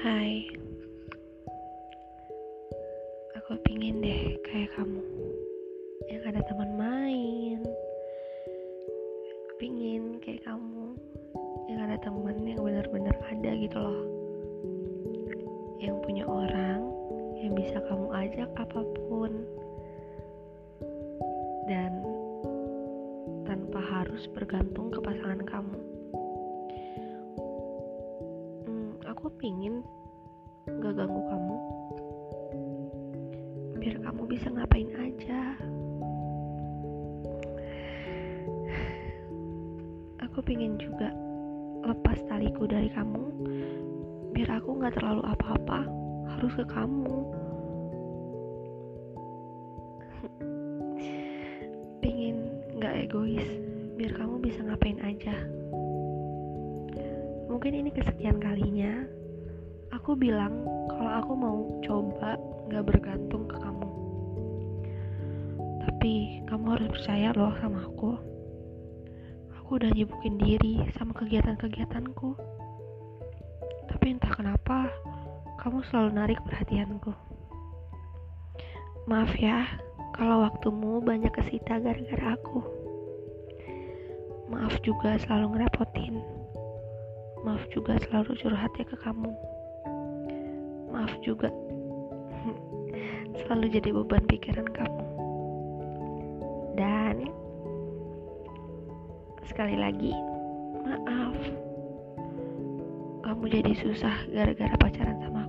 Hai. Aku pingin deh kayak kamu. Yang ada teman main. Pingin kayak kamu. Yang ada teman yang benar-benar ada gitu loh. Yang punya orang Yang bisa kamu ajak apa pun. Dan Tanpa harus bergantung ke pasangan kamu. Aku pingin gak ganggu kamu. Biar kamu bisa ngapain aja. Aku pingin juga lepas taliku dari kamu. Biar aku nggak terlalu apa-apa harus ke kamu. Pingin nggak egois biar kamu bisa ngapain aja. Mungkin ini kesekian kalinya aku bilang kalau aku mau coba nggak bergantung ke kamu. Tapi kamu harus percaya loh sama aku. Aku udah nyibukin diri sama kegiatan-kegiatanku. Tapi entah kenapa kamu selalu narik perhatianku. Maaf ya kalau waktumu banyak kesita gara-gara aku. Maaf juga selalu ngerepotin. Maaf juga selalu curhatnya ke kamu juga. Selalu jadi beban pikiran kamu. Dan sekali lagi maaf. Kamu jadi susah gara-gara pacaran sama